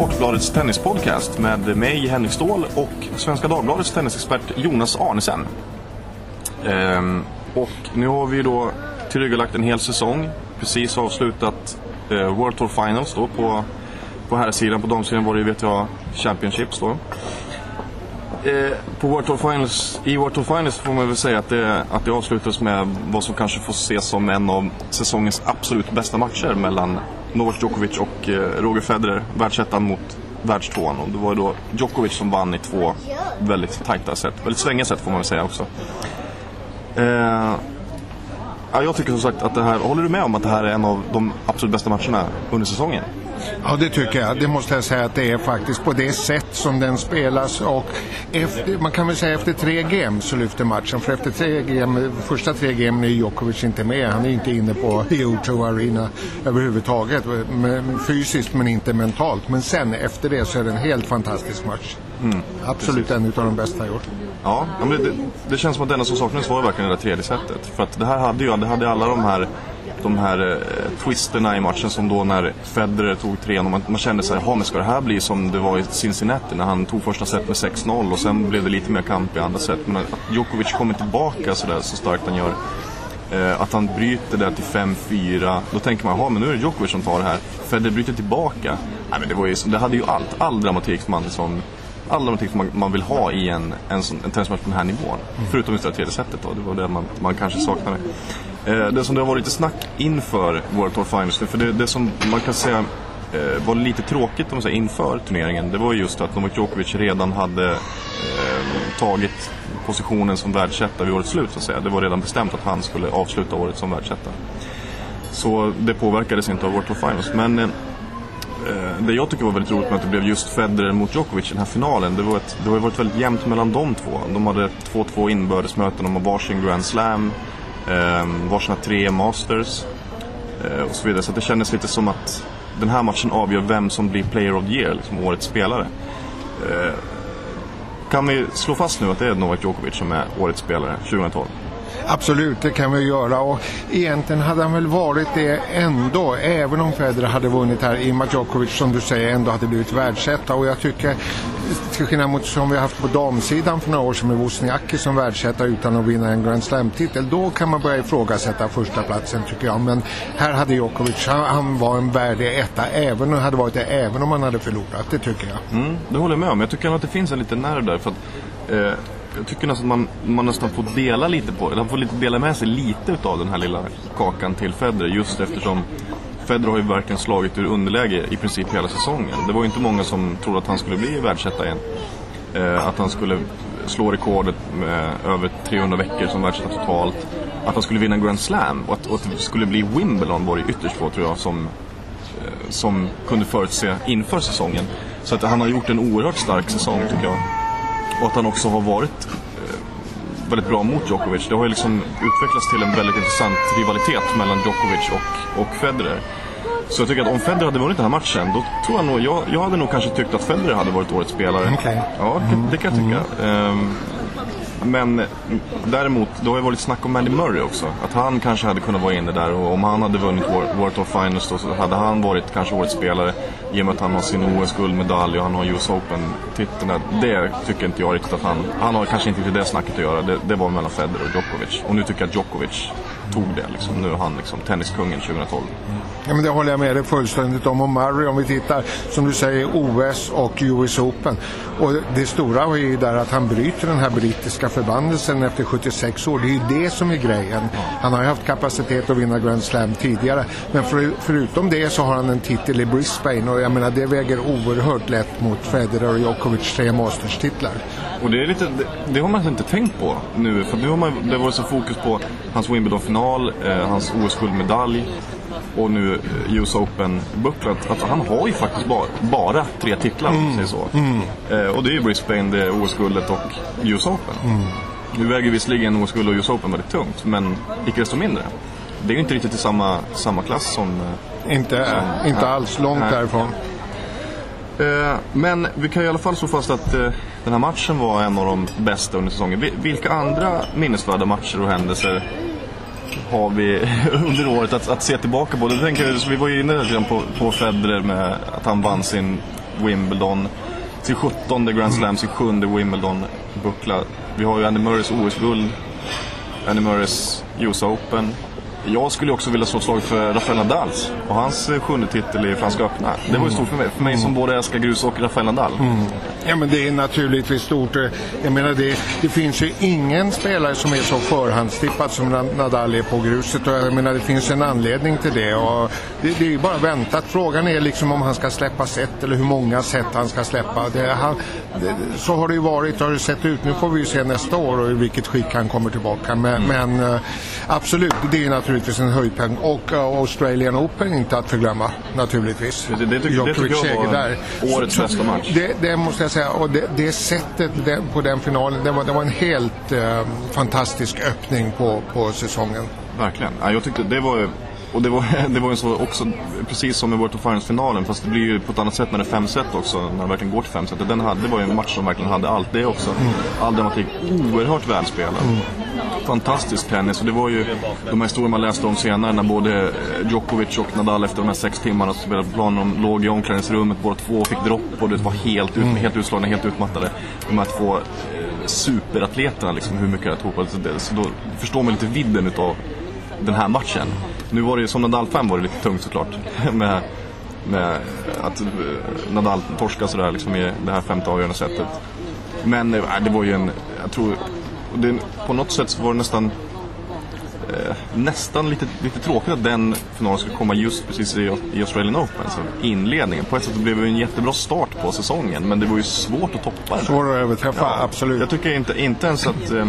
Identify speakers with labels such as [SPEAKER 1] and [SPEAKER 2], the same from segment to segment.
[SPEAKER 1] Sportbladets tennispodcast med mig, Henrik Ståhl och Svenska Dagbladets tennisexpert Jonas Arnesen. Ehm, och nu har vi då tillryggalagt en hel säsong. Precis avslutat eh, World Tour Finals då på, på här sidan På damsidan var det ju WTA Championships då. Eh, på World Tour Finals, I World Tour Finals får man väl säga att det, att det avslutades med vad som kanske får ses som en av säsongens absolut bästa matcher mellan Novak Djokovic och eh, Roger Federer, världsettan mot världstvåan. Och det var då Djokovic som vann i två väldigt tajta set, väldigt svängiga set får man väl säga också. Eh, ja, jag tycker som sagt att det här, håller du med om att det här är en av de absolut bästa matcherna under säsongen?
[SPEAKER 2] Ja, det tycker jag. Det måste jag säga att det är faktiskt på det sätt som den spelas. Och efter, man kan väl säga efter tre game så lyfter matchen. För efter tre game, första tre game är Djokovic inte med. Han är inte inne på O2 Arena överhuvudtaget. Fysiskt men inte mentalt. Men sen efter det så är det en helt fantastisk match. Mm, Absolut precis. en av de bästa jag gjort.
[SPEAKER 1] Ja, men det, det, det, känns som att denna som saknades var verkligen det där tredje setet. För att det här hade ju det hade alla de här de här eh, twisterna i matchen som då när Federer tog trean och man, man kände sig, jaha men ska det här bli som det var i Cincinnati när han tog första set med 6-0 och sen blev det lite mer kamp i andra set. Men att Djokovic kommer tillbaka så, där, så starkt han gör. Eh, att han bryter där till 5-4. Då tänker man, jaha men nu är det Djokovic som tar det här. Federer bryter tillbaka. Nej, men det, var ju, det hade ju allt, all dramatik som man liksom all dramatik man, man vill ha i en, en, en tennismatch på den här nivån. Mm. Förutom just det tredje setet då, det var det man, man kanske saknade. Eh, det som det har varit lite snack inför World Tour Finals, för det, det som man kan säga eh, var lite tråkigt om man säger, inför turneringen, det var just att Novak Djokovic redan hade eh, tagit positionen som världsetta vid årets slut. Så att säga. Det var redan bestämt att han skulle avsluta året som världsetta. Så det påverkades inte av World Tour Finals. Men eh, eh, det jag tycker var väldigt roligt med att det blev just Federer mot Djokovic i den här finalen. Det, var ett, det har varit väldigt jämnt mellan de två. De hade 2-2 inbördesmöten, de har varsin Grand Slam Ehm, varsina tre Masters eh, och så vidare. Så det kändes lite som att den här matchen avgör vem som blir Player of the Year, liksom årets spelare. Eh, kan vi slå fast nu att det är Novak Djokovic som är årets spelare 2012?
[SPEAKER 2] Absolut, det kan vi göra. Och egentligen hade han väl varit det ändå, även om Federer hade vunnit här. I och med att Djokovic, som du säger, ändå hade blivit världsetta. Och jag tycker, till skillnad mot som vi har haft på damsidan för några år sedan med Wozniacki som världsetta utan att vinna en Grand Slam-titel. Då kan man börja ifrågasätta första platsen tycker jag. Men här hade Djokovic, han, han var en värdig etta, även, hade varit det även om han hade förlorat. Det tycker jag.
[SPEAKER 1] Mm, det håller jag med om. Jag tycker att det finns en liten nerv där. För att, eh jag tycker nästan att man, man nästan får dela lite på, han får lite dela med sig lite av den här lilla kakan till Federer just eftersom Federer har ju verkligen slagit ur underläge i princip hela säsongen. Det var ju inte många som trodde att han skulle bli världsetta igen. Eh, att han skulle slå rekordet med över 300 veckor som världsetta totalt. Att han skulle vinna Grand Slam och att, och att det skulle bli Wimbledon var det ytterst få tror jag som, eh, som kunde förutse inför säsongen. Så att han har gjort en oerhört stark säsong tycker jag. Och att han också har varit väldigt bra mot Djokovic. Det har ju liksom utvecklats till en väldigt intressant rivalitet mellan Djokovic och, och Federer. Så jag tycker att om Federer hade vunnit den här matchen, då tror jag nog, jag, jag hade nog kanske tyckt att Federer hade varit årets spelare.
[SPEAKER 2] Okay.
[SPEAKER 1] Ja, det kan jag tycka. Mm. Um, men däremot, det har ju varit snack om Andy Murray också. Att han kanske hade kunnat vara inne där och om han hade vunnit World Tour Finals då så hade han varit kanske årets spelare. I och med att han har sin OS-guldmedalj och han har US Open-titeln. Det tycker inte jag riktigt att han... Han har kanske inte det snacket att göra. Det, det var mellan Federer och Djokovic. Och nu tycker jag att Djokovic tog det. Liksom. Nu är han liksom tenniskungen 2012.
[SPEAKER 2] Ja, men det håller jag med dig fullständigt om. Och Murray, om vi tittar, som du säger, OS och US Open. Och det stora är ju där att han bryter den här brittiska förbannelsen efter 76 år. Det är ju det som är grejen. Han har ju haft kapacitet att vinna Grand Slam tidigare. Men för, förutom det så har han en titel i Brisbane och jag menar det väger oerhört lätt mot Federer och Djokovic tre Masters-titlar.
[SPEAKER 1] Och det, är lite, det, det, har man inte tänkt på nu. För nu har man, det varit så fokus på hans Wimbledon-final, eh, hans OS-guldmedalj och nu eh, US Open-bucklan. Att han har ju faktiskt bara, bara tre titlar, mm. säger så. Mm. Eh, och det är ju Brisbane, det är OS-guldet och US Open. Mm. Nu väger visserligen OS-guld och US Open väldigt tungt, men icke desto mindre. Det är ju inte riktigt i samma, samma klass som...
[SPEAKER 2] Inte, inte alls, långt här. därifrån.
[SPEAKER 1] Eh, men vi kan i alla fall slå fast att eh, den här matchen var en av de bästa under säsongen. Vilka andra minnesvärda matcher och händelser har vi under året att, att se tillbaka på. Det tänker, jag, vi var ju inne redan på, på Federer med att han vann sin Wimbledon. Sin 17 Grand Slam, sin sjunde Wimbledon-buckla. Vi har ju Andy Murrays OS-guld, Andy Murrays US Open. Jag skulle också vilja slå ett slag för Rafael Nadals och hans eh, sjunde titel i Franska öppna. Det var ju stort för mig, för mig som både älskar grus och Rafael Nadal.
[SPEAKER 2] Ja men det är naturligtvis stort. Jag menar det, det finns ju ingen spelare som är så förhandstippad som Nadal är på gruset. Och jag menar det finns en anledning till det. Och det, det är ju bara väntat. Frågan är liksom om han ska släppa set eller hur många set han ska släppa. Det, han, det, så har det ju varit och har det sett ut. Nu får vi ju se nästa år och i vilket skick han kommer tillbaka. Men, men eh, absolut, det är naturligtvis en höjdpunkt. Och uh, Australian Open inte att förglömma naturligtvis.
[SPEAKER 1] Det, det, tycker, det tycker jag var
[SPEAKER 2] där.
[SPEAKER 1] årets
[SPEAKER 2] Så-
[SPEAKER 1] bästa match.
[SPEAKER 2] Det, det måste jag säga. Och det, det sättet den, på den finalen, det var, det var en helt eh, fantastisk öppning på, på säsongen.
[SPEAKER 1] Verkligen. Ja, jag tyckte det var. Och det var, det var ju så också, precis som i World of Finals-finalen, fast det blir ju på ett annat sätt när det är fem set också, när det verkligen går till fem set. Den hade, det var ju en match som verkligen hade allt det också. All dramatik, oerhört välspelad. Fantastisk tennis och det var ju de här historierna man läste om senare när både eh, Djokovic och Nadal efter de här sex timmarna som spelade på planen, de låg i omklädningsrummet båda två fick dropp och det var helt, ut, helt utslagna, helt utmattade. De här två eh, superatleterna liksom, hur mycket det på. Så, då förstår man lite vidden utav den här matchen. Nu var det ju som Nadal-fan var det lite tungt såklart. med, med att eh, Nadal torskade sådär liksom i det här femte avgörande sättet. Men det var ju en, jag tror, och det, på något sätt så var det nästan eh, nästan lite, lite tråkigt att den finalen skulle komma just precis i, i Australian Open, alltså inledningen. På ett sätt blev det en jättebra start på säsongen, men det var ju svårt att toppa den.
[SPEAKER 2] Svår att överträffa, absolut.
[SPEAKER 1] Jag tycker inte, inte ens att eh,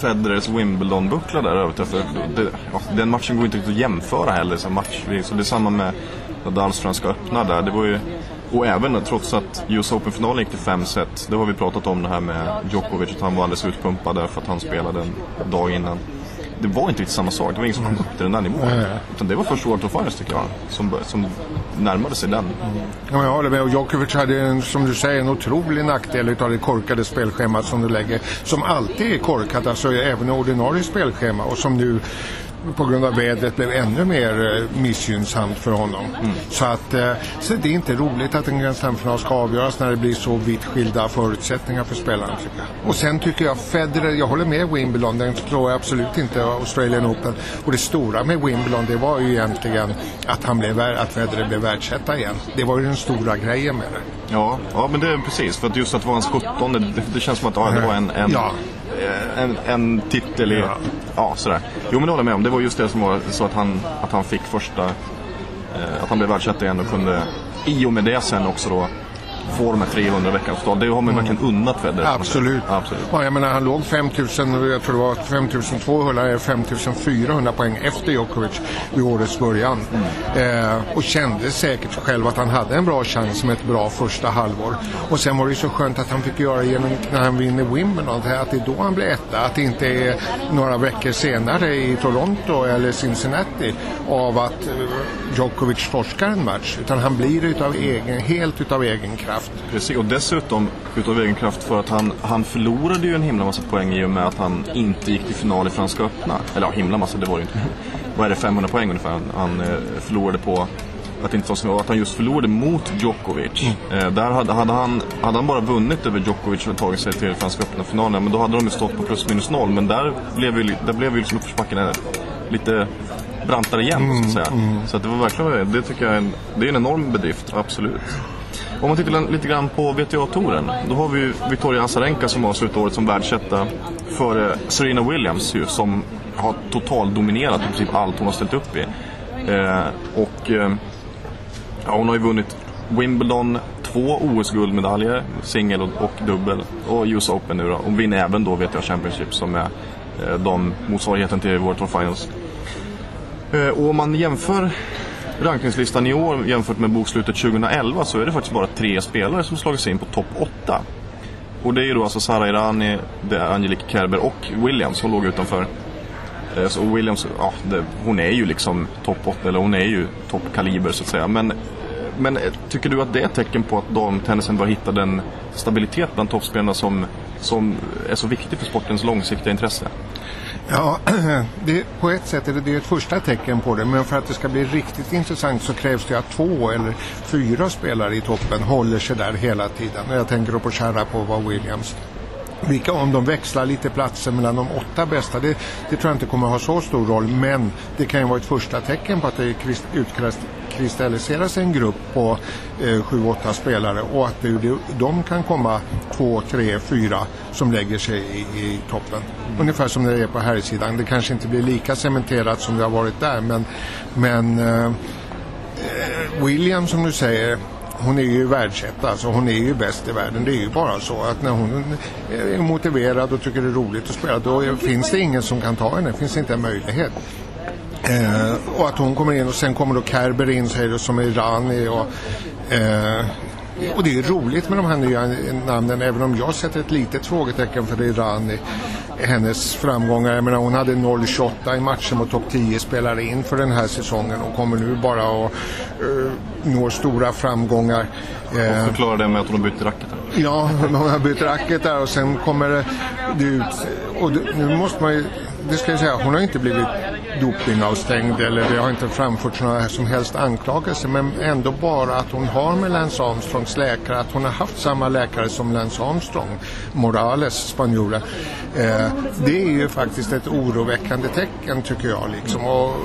[SPEAKER 1] Federers Wimbledon-buckla där överträffar. Det, ja, den matchen går inte riktigt att jämföra heller som match. Så det är samma med Nadals Franska öppna där. Det var ju, och även trots att US Open-finalen gick till fem set. Det har vi pratat om det här med Djokovic, att han var alldeles utpumpad där för att han spelade en dag innan. Det var inte riktigt samma sak. Det var ingen som kom upp till den där nivån. Utan det var först World of Finals tycker jag, som, som närmade sig den.
[SPEAKER 2] Ja, jag håller med. Och Djokovic hade, en, som du säger, en otrolig nackdel av det korkade spelschemat som du lägger. Som alltid är korkat, alltså även ordinarie spelschema. Och som nu på grund av vädret blev ännu mer eh, missgynnsamt för honom. Så, att, eh, så det är inte roligt att en Grand Slam-final ska avgöras när det blir så vitt skilda förutsättningar för spelarna. Och sen tycker jag Federer, jag håller med Wimbledon, den slår jag absolut inte Australian Open. Och det stora med Wimbledon det var ju egentligen att, han blev, att Federer blev världsetta igen. Det var ju den stora grejen med det.
[SPEAKER 1] Ja, ja men det är precis. För att just att det var hans 17, det, det känns som att ja, det var en, en,
[SPEAKER 2] Ja.
[SPEAKER 1] eh, en, en titel i... Ja.
[SPEAKER 2] Ja.
[SPEAKER 1] sådär. Jo, men det håller jag med om. Det var just det som var så att han, att han fick första... Eh, att han blev världsetta igen och kunde i och med det sen också då få de här 300 veckans total. Det har man verkligen unnat Federer.
[SPEAKER 2] Mm. Absolut.
[SPEAKER 1] Absolut.
[SPEAKER 2] Ja, jag menar, han låg 5000, jag tror det var 5200 eller 5400 poäng efter Djokovic vid årets början. Eh, och kände säkert själv att han hade en bra chans med ett bra första halvår. Och sen var det ju så skönt att han fick göra genom när han vinner Wimbledon, att det är då han blir etta. Att det inte är några veckor senare i Toronto eller Cincinnati av att eh, Djokovic torskar en match. Utan han blir utav egen, helt utav egen kraft.
[SPEAKER 1] Precis, och dessutom utav egen kraft för att han, han förlorade ju en himla massa poäng i och med att han inte gick till final i Franska öppna. Eller ja, himla massa, det var det inte. Vad är det, 500 poäng ungefär han, han eh, förlorade på att, inte ta att han just förlorade mot Djokovic. Eh, där hade, hade, han, hade han bara vunnit över Djokovic och tagit sig till Franska öppna-finalen, men då hade de ju stått på plus minus noll. Men där blev ju, där blev ju liksom uppförsbacken eh, lite brantare igen, så att säga. Så att det var verkligen, det tycker jag är en, det är en enorm bedrift, absolut. Om man tittar lite grann på WTA-touren, då har vi ju Victoria Azarenka som avslutar året som världsetta före Serena Williams ju, som har totaldominerat i princip allt hon har ställt upp i. Eh, och eh, ja, hon har ju vunnit Wimbledon, två OS-guldmedaljer, singel och, och dubbel, och US Open nu då. Hon vinner även då WTA Championship som är eh, de motsvarigheten till World Tour Finals. Eh, och om man jämför rankningslistan i år jämfört med bokslutet 2011 så är det faktiskt bara tre spelare som slagit sig in på topp 8. Och det är ju då alltså Sara Irani, det är Angelique Kerber och Williams som låg utanför. Eh, så Williams, ja, det, hon är ju liksom topp 8, eller hon är ju toppkaliber så att säga. Men, men eh, tycker du att det är ett tecken på att damtennisen bör hitta den stabilitet bland toppspelarna som, som är så viktig för sportens långsiktiga intresse?
[SPEAKER 2] Ja, det, på ett sätt är det, det är ett första tecken på det. Men för att det ska bli riktigt intressant så krävs det att två eller fyra spelare i toppen håller sig där hela tiden. Jag tänker då på Sharapova och Williams. Vilka, om de växlar lite platser mellan de åtta bästa, det, det tror jag inte kommer att ha så stor roll. Men det kan ju vara ett första tecken på att det utkristalliseras en grupp på eh, sju, åtta spelare och att det, de kan komma två, tre, fyra som lägger sig i, i toppen. Ungefär som det är på här sidan. Det kanske inte blir lika cementerat som det har varit där men, men eh, William som du säger hon är ju världsetta, alltså hon är ju bäst i världen. Det är ju bara så att när hon är motiverad och tycker det är roligt att spela då finns det ingen som kan ta henne, det finns inte en möjlighet. Eh, och att hon kommer in och sen kommer då Kerber in säger du, som är Irani och eh, och det är roligt med de här nya namnen även om jag sätter ett litet frågetecken för Irani hennes framgångar. Jag menar, hon hade 0-28 i matchen mot topp 10 spelare in för den här säsongen och kommer nu bara att uh, nå stora framgångar.
[SPEAKER 1] Och förklara det med att hon har bytt racket.
[SPEAKER 2] Ja, hon har bytt racket där och sen kommer det ut. Och nu måste man ju, det ska jag säga, hon har inte blivit dopingavstängd eller det har inte framförts några som helst anklagelser men ändå bara att hon har med Lance Armstrongs läkare, att hon har haft samma läkare som Lance Armstrong, Morales, spanjoren. Eh, det är ju faktiskt ett oroväckande tecken tycker jag liksom. Och,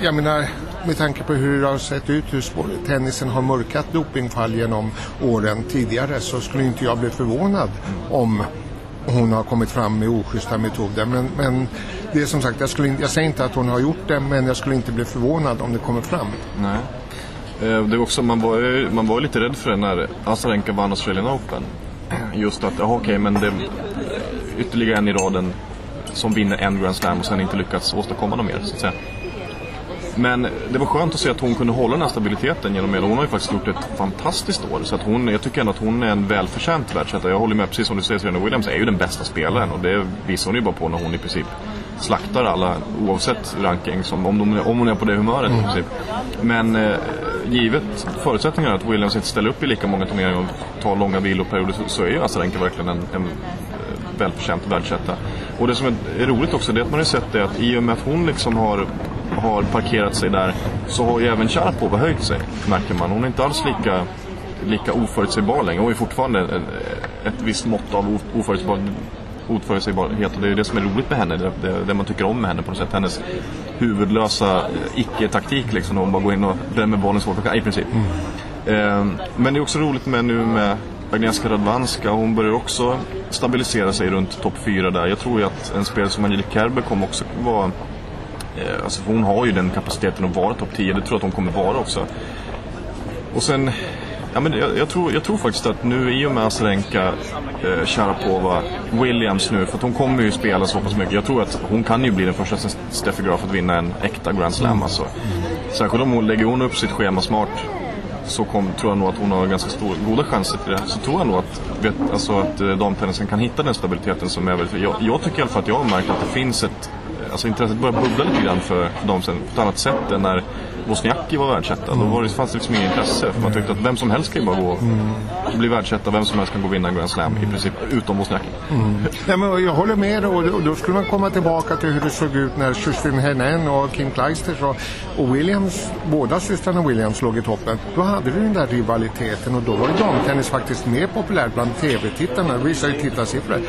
[SPEAKER 2] jag menar, med tanke på hur det har sett ut, hur tennisen har mörkat dopingfall genom åren tidigare så skulle inte jag bli förvånad om hon har kommit fram med oschyssta metoder. Men, men det är som sagt, jag, skulle, jag säger inte att hon har gjort det men jag skulle inte bli förvånad om det kommer fram.
[SPEAKER 1] Nej. Eh, det är också, man, var, man var lite rädd för det när Azarenka vann Australian Open. Just att, ja, okej, okay, men det är ytterligare en i raden som vinner en Grand Slam och sen inte lyckats åstadkomma något mer. Så att säga. Men det var skönt att se att hon kunde hålla den här stabiliteten genom hela. Hon har ju faktiskt gjort ett fantastiskt år. Så att hon, jag tycker ändå att hon är en välförtjänt världsetta. Jag håller med, precis som du säger, Serena Williams är ju den bästa spelaren. Och det visar hon ju bara på när hon i princip slaktar alla oavsett ranking. Som, om, de, om hon är på det humöret i princip. Men eh, givet förutsättningarna att Williams inte ställer upp i lika många turneringar och tar långa viloperioder så, så är ju Azarenka verkligen en, en välförtjänt världsetta. Och det som är roligt också det är att man har sett det att i och med att hon liksom har har parkerat sig där så har ju även Sharapova höjt sig, märker man. Hon är inte alls lika, lika oförutsägbar längre. Hon är fortfarande ett, ett visst mått av oförutsägbar, oförutsägbarhet och det är det som är roligt med henne. Det, det, det, man tycker om med henne på något sätt. Hennes huvudlösa icke-taktik liksom. Hon bara går in och drämmer bollen svårt i princip. Mm. Eh, men det är också roligt med nu med Agnieszka Radwanska. Hon börjar också stabilisera sig runt topp 4 där. Jag tror ju att en spelare som Angelique Kerber kommer också vara Eh, alltså hon har ju den kapaciteten att vara topp 10. Det tror jag att hon kommer vara också. Och sen, ja, men jag, jag, tror, jag tror faktiskt att nu i och med Azarenka, eh, Sharapova, Williams nu, för att hon kommer ju spela så pass mycket. Jag tror att hon kan ju bli den första Steffi Graf att vinna en äkta Grand Slam alltså. Särskilt om hon lägger hon upp sitt schema smart så kom, tror jag nog att hon har ganska stor, goda chanser till det. Så tror jag nog att, vet, alltså att eh, damtennisen kan hitta den stabiliteten som är väldigt... Jag, jag tycker i alla fall att jag har märkt att det finns ett alltså intresset börjar bubbla lite grann för, dem sen på ett annat sätt än när Wozniacki var världsetta. Mm. Då var det, fanns det liksom inget intresse. För man tyckte att vem som helst kan ju bara gå och bli världsetta. Vem som helst kan gå och vinna en Grand Slam i princip. Utom Wozniacki.
[SPEAKER 2] Mm. Ja, men jag håller med och, och då skulle man komma tillbaka till hur det såg ut när Justin Henin och Kim Clijsters och, och Williams, båda systrarna Williams låg i toppen. Då hade vi den där rivaliteten och då var ju damtennis faktiskt mer populärt bland tv-tittarna. Det visar ju tittarsiffror.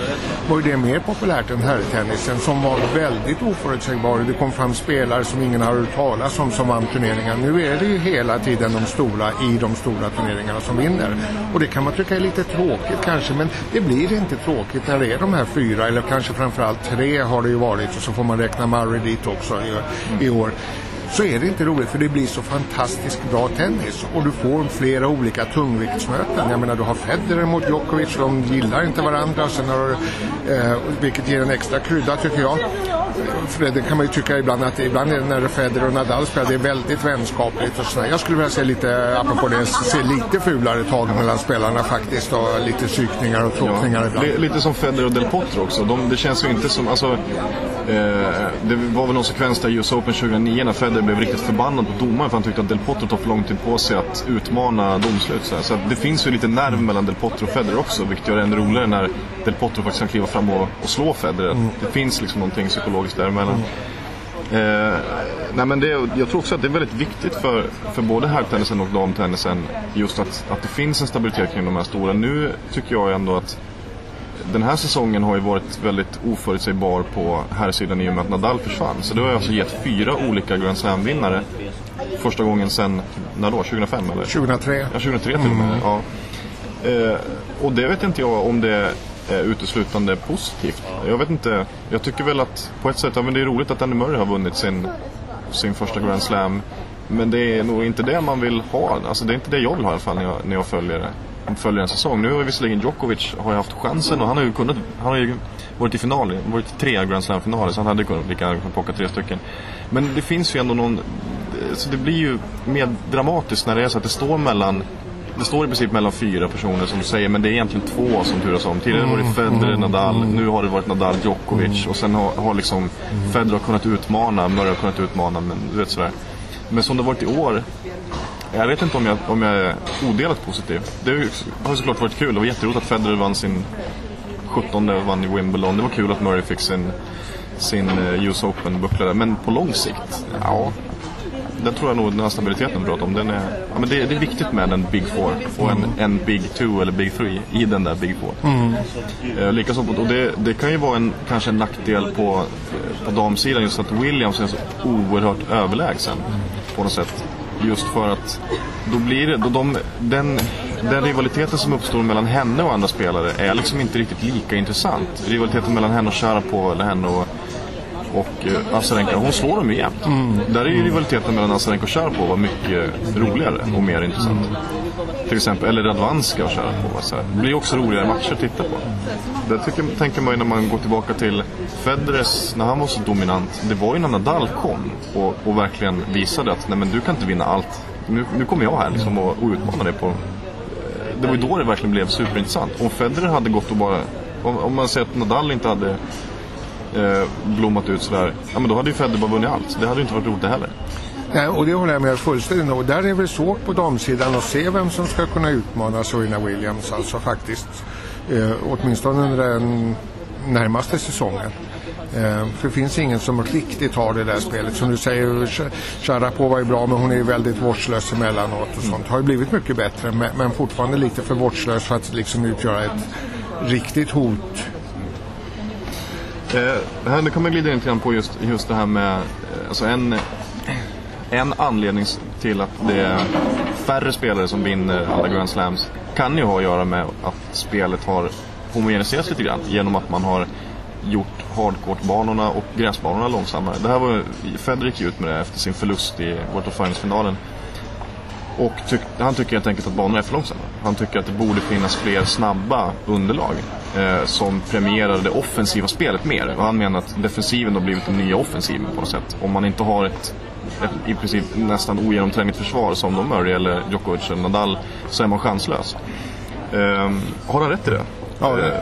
[SPEAKER 2] Var ju det mer populärt än herrtennisen som var väldigt oförutsägbar. Det kom fram spelare som ingen har hört talas om som vann turneringar. Nu är det ju hela tiden de stora i de stora turneringarna som vinner. Och det kan man tycka är lite tråkigt kanske, men det blir inte tråkigt när det är de här fyra, eller kanske framförallt tre har det ju varit och så får man räkna Murray dit också i, i år så är det inte roligt för det blir så fantastiskt bra tennis och du får flera olika tungviktsmöten. Jag menar du har Federer mot Djokovic, de gillar inte varandra sen har, eh, vilket ger en extra krydda tycker jag. För det kan man ju tycka ibland att ibland är det när Federer och Nadal spelar, det är väldigt vänskapligt och sådär. Jag skulle vilja se lite, apropå det, se lite fulare tag mellan spelarna faktiskt och lite psykningar och tråkningar ja, ibland.
[SPEAKER 1] Lite som Federer och Del Potro också. De, det känns ju inte som, alltså det var väl någon sekvens där US Open 2009 när Federer blev riktigt förbannad på domaren för han tyckte att Del Potro tar för lång tid på sig att utmana domslut. Så, så det finns ju lite nerv mellan Del Potro och Federer också, vilket gör det ännu roligare när Del Potro faktiskt kan kliva fram och, och slå Federer. Mm. Det finns liksom någonting psykologiskt däremellan. Mm. Eh, nej men det, jag tror också att det är väldigt viktigt för, för både herrtennisen och damtennisen just att, att det finns en stabilitet kring de här stora. Nu tycker jag ändå att den här säsongen har ju varit väldigt oförutsägbar på här sidan i och med att Nadal försvann. Så det har alltså gett fyra olika Grand Slam-vinnare. Första gången sen, när då? 2005 eller?
[SPEAKER 2] 2003.
[SPEAKER 1] Ja, 2003 till och med. Mm. Ja. Eh, och det vet inte jag om det är uteslutande positivt. Jag vet inte. Jag tycker väl att på ett sätt, ja men det är roligt att Andy Murray har vunnit sin, sin första Grand Slam. Men det är nog inte det man vill ha. Alltså det är inte det jag vill ha i alla fall när jag, när jag följer det följer en säsong. Nu har visserligen Djokovic har haft chansen och han har ju kunnat, han har ju varit i final, varit tre Grand Slam-finaler så han hade kunnat lika gärna plocka tre stycken. Men det finns ju ändå någon, så det blir ju mer dramatiskt när det är så att det står mellan det står i princip mellan fyra personer som du säger, men det är egentligen två som turas om. Tidigare var det mm, Federer, mm, Nadal, mm. nu har det varit Nadal, Djokovic och sen har, har liksom Federer kunnat utmana, Murray har kunnat utmana, men du vet sådär. Men som det varit i år jag vet inte om jag, om jag är odelat positiv. Det har såklart varit kul. Det var jätteroligt att Federer vann sin 17 vann i Wimbledon. Det var kul att Murray fick sin, sin eh, US Open-buckla där. Men på lång sikt, ja. Den tror jag nog den här stabiliteten pratar om. Den är, ja, men det, det, är viktigt med en Big Four och en, en Big Two eller Big Three i den där Big Four. Mm. Eh, likaså, och det, det, kan ju vara en, kanske en nackdel på, på damsidan just att Williams är så oerhört överlägsen på något sätt. Just för att då blir det, då de, den, den rivaliteten som uppstår mellan henne och andra spelare är liksom inte riktigt lika intressant. Rivaliteten mellan henne och Sharapova eller henne och, och uh, Azarenka, hon slår dem jämt. Mm. Där är ju rivaliteten mellan Azarenka och Sharapova mycket roligare och mer intressant. Till exempel, eller Radvanska och Sharapova. Så Det blir också roligare matcher att titta på. Det tycker, tänker man ju när man går tillbaka till Federers, när han var så dominant. Det var ju när Nadal kom och, och verkligen visade att nej men du kan inte vinna allt. Nu, nu kommer jag här liksom och, och utmanar dig på... Det var ju då det verkligen blev superintressant. Om Federer hade gått och bara... Om, om man säger att Nadal inte hade eh, blommat ut sådär. Ja men då hade ju Federer bara vunnit allt. Det hade ju inte varit roligt det heller.
[SPEAKER 2] Nej, och det håller jag med fullständigt Och där är det svårt på damsidan att se vem som ska kunna utmana Serena Williams alltså faktiskt. Eh, åtminstone under den närmaste säsongen. Eh, för det finns ingen som riktigt har det där spelet. Som du säger, Sharapova är bra men hon är väldigt vårdslös emellanåt och sånt. Har ju blivit mycket bättre men, men fortfarande lite för vårdslös för att liksom utgöra ett riktigt hot.
[SPEAKER 1] Eh, här, nu kan man glida in lite grann på just, just det här med eh, alltså en en anledning till att det är färre spelare som vinner alla Grand Slams kan ju ha att göra med att spelet har homogeniserats lite grann genom att man har gjort hardcourt-banorna och gräsbanorna långsammare. Det här var Federer ut med det efter sin förlust i World of Finals-finalen. Och tyck, han tycker helt enkelt att banorna är för långsamma. Han tycker att det borde finnas fler snabba underlag eh, som premierar det offensiva spelet mer. Och han menar att defensiven har blivit den nya offensiven på något sätt. Om man inte har ett ett i princip nästan ogenomträngligt försvar som de Murray eller Djokovic eller Nadal så är man chanslös. Um, har han rätt i det?
[SPEAKER 2] Ja, det, uh,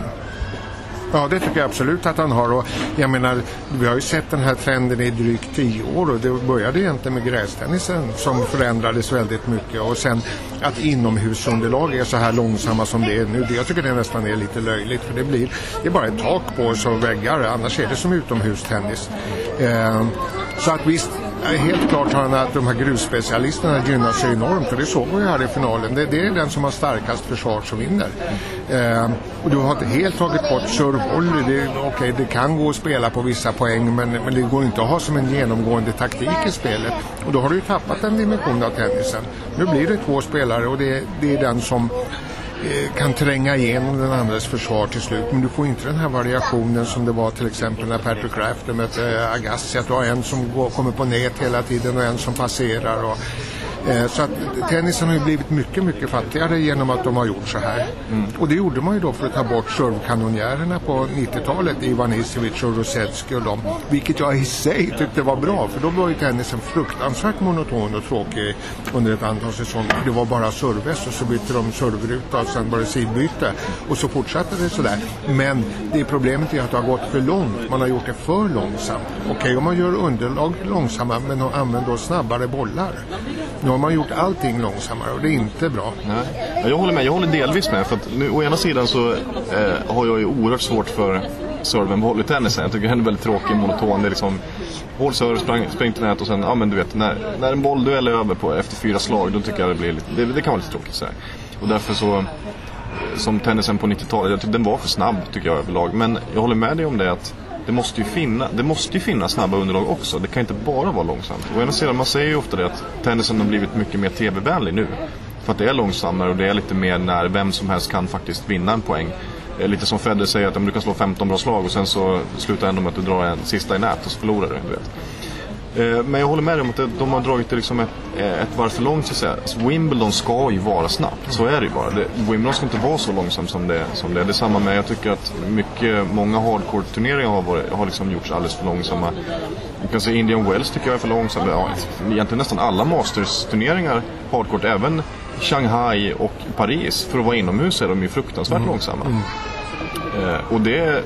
[SPEAKER 2] ja, det tycker jag absolut att han har. Och jag menar, vi har ju sett den här trenden i drygt tio år och det började egentligen med grästennisen som förändrades väldigt mycket och sen att inomhusunderlag är så här långsamma som det är nu. Jag tycker det nästan är lite löjligt för det blir det är bara ett tak på oss och väggar annars är det som utomhustennis. Eh, så att visst, helt klart har han att de här grusspecialisterna gynnar sig enormt och det såg vi här i finalen. Det, det är den som har starkast försvar som vinner. Eh, och du har inte helt tagit bort serve-volley. Det, okay, det kan gå att spela på vissa poäng men, men det går inte att ha som en genomgående taktik i spelet. Och då har du ju tappat en dimension av tennisen. Nu blir det två spelare och det, det är den som Eh, kan tränga igenom den andres försvar till slut. Men du får inte den här variationen som det var till exempel när Patrick Crafter mötte eh, Agassi. Att du har en som går, kommer på nät hela tiden och en som passerar. Och, så att tennisen har ju blivit mycket, mycket fattigare genom att de har gjort så här. Mm. Och det gjorde man ju då för att ta bort servekanonjärerna på 90-talet, Ivan Isiewicz och Rosetski och dem. Vilket jag i sig tyckte var bra, för då var ju tennisen fruktansvärt monoton och tråkig under ett antal säsonger. Det var bara serves och så bytte de serveruta och sen var det sidbyte. Och så fortsatte det sådär. Men det problemet är att det har gått för långt. Man har gjort det för långsamt. Okej okay, om man gör underlag långsamma men använder då snabbare bollar. Nu har man gjort allting långsammare och det är inte bra.
[SPEAKER 1] Nej. Jag håller med, jag håller delvis med. För att nu, å ena sidan så eh, har jag ju oerhört svårt för serven på volleytennisen. Jag tycker den är väldigt tråkig, monoton. Det är liksom hård serve, spring, spring till nät och sen, ja men du vet, när, när en bollduell är över på efter fyra slag, då tycker jag det blir lite, det, det kan vara lite tråkigt så här. Och därför så, eh, som tennisen på 90-talet, den var för snabb tycker jag överlag. Men jag håller med dig om det att det måste ju, finna, det måste ju finnas snabba underlag också. Det kan inte bara vara långsamt. Å ena sidan, man säger ju ofta det att tennisen har blivit mycket mer tv-vänlig nu. För att det är långsammare och det är lite mer när vem som helst kan faktiskt vinna en poäng. Eh, lite som Federer säger att du kan slå 15 bra slag och sen så slutar ändå med att du drar en sista i nät och så förlorar du. du vet. Eh, men jag håller med om att de har dragit det liksom ett, eh, ett varv för långt så att säga. Alltså Wimbledon ska ju vara snabbt, så är det ju bara. Det, Wimbledon ska inte vara så långsamt som det, som det är. Det är samma med, jag tycker att mycket, många hardcore-turneringar har, varit, har liksom gjorts alldeles för långsamma. Du kan säga Indian Wells tycker jag är för långsamma. Ja, egentligen nästan alla Masters-turneringar, hardcore, även Shanghai och Paris, för att vara inomhus är de ju fruktansvärt mm. långsamma. Mm. Eh, och det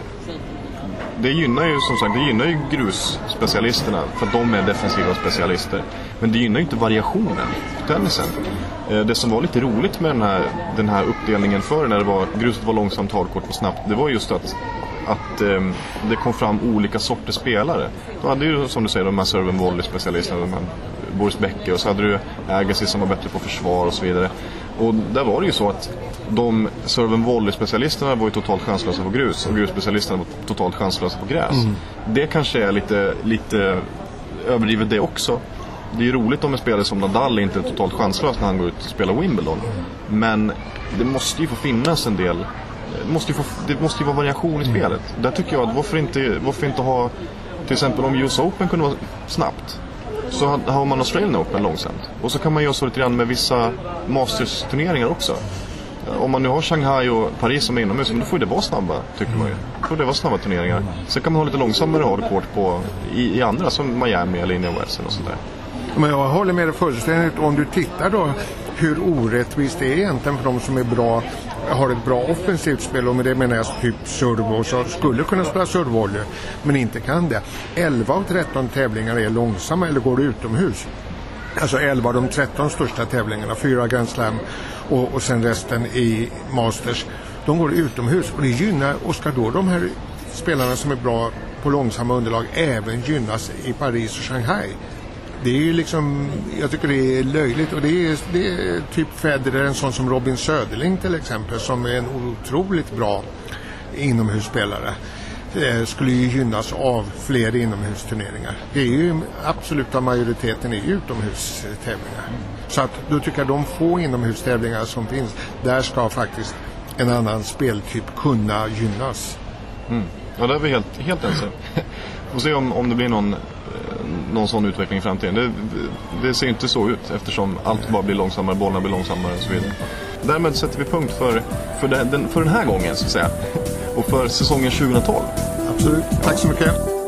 [SPEAKER 1] det gynnar ju som sagt det gynnar ju grusspecialisterna för att de är defensiva specialister. Men det gynnar ju inte variationen på tennisen. Eh, det som var lite roligt med den här, den här uppdelningen förr när det var, gruset var långsamt, hardcourt och snabbt. Det var just att, att ehm, det kom fram olika sorters spelare. Då hade ju som du säger de här serve volley specialisterna, de här Boris Becker och så hade du Agassi som var bättre på försvar och så vidare. Och där var det ju så att de serven volley-specialisterna var ju totalt chanslösa på grus och grusspecialisterna var totalt chanslösa på gräs. Mm. Det kanske är lite, lite överdrivet det också. Det är ju roligt om en spelare som Nadal inte är totalt chanslös när han går ut och spelar Wimbledon. Men det måste ju få finnas en del det måste ju, få, det måste ju vara variation i mm. spelet. Där tycker jag att varför inte, varför inte ha till exempel om US Open kunde vara snabbt så har man Australian Open långsamt. Och så kan man göra så lite grann med vissa Masters-turneringar också. Eh, om man nu har Shanghai och Paris som är inomhus, då får det vara snabba, tycker man ju. Då får det vara snabba turneringar. Sen kan man ha lite långsammare hardcourt på, i, i andra, som Miami eller Indian Wells och sånt där.
[SPEAKER 2] Men jag håller med dig fullständigt. Om du tittar då hur orättvist det är egentligen för de som är bra, har ett bra offensivt spel och med det menar jag typ servo så skulle kunna spela servovolley men inte kan det. 11 av 13 tävlingar är långsamma eller går utomhus. Alltså 11 av de 13 största tävlingarna, fyra Grand Slam och, och sen resten i Masters. De går utomhus och det gynnar, och ska då de här spelarna som är bra på långsamma underlag även gynnas i Paris och Shanghai? Det är ju liksom, jag tycker det är löjligt och det är, det är typ Federer, en sån som Robin Söderling till exempel som är en otroligt bra inomhusspelare eh, skulle ju gynnas av fler inomhusturneringar. Det är ju absoluta majoriteten är utomhustävlingar. Så att då tycker jag de få inomhustävlingar som finns, där ska faktiskt en annan speltyp kunna gynnas.
[SPEAKER 1] Mm. Ja, där är vi helt, helt ense. Får se om, om det blir någon någon sån utveckling i framtiden. Det, det, ser inte så ut eftersom allt bara blir långsammare, bollarna blir långsammare och så vidare. Därmed sätter vi punkt för, för, den, för den här gången så att säga. Och för säsongen 2012.
[SPEAKER 2] Absolut. Tack så mycket.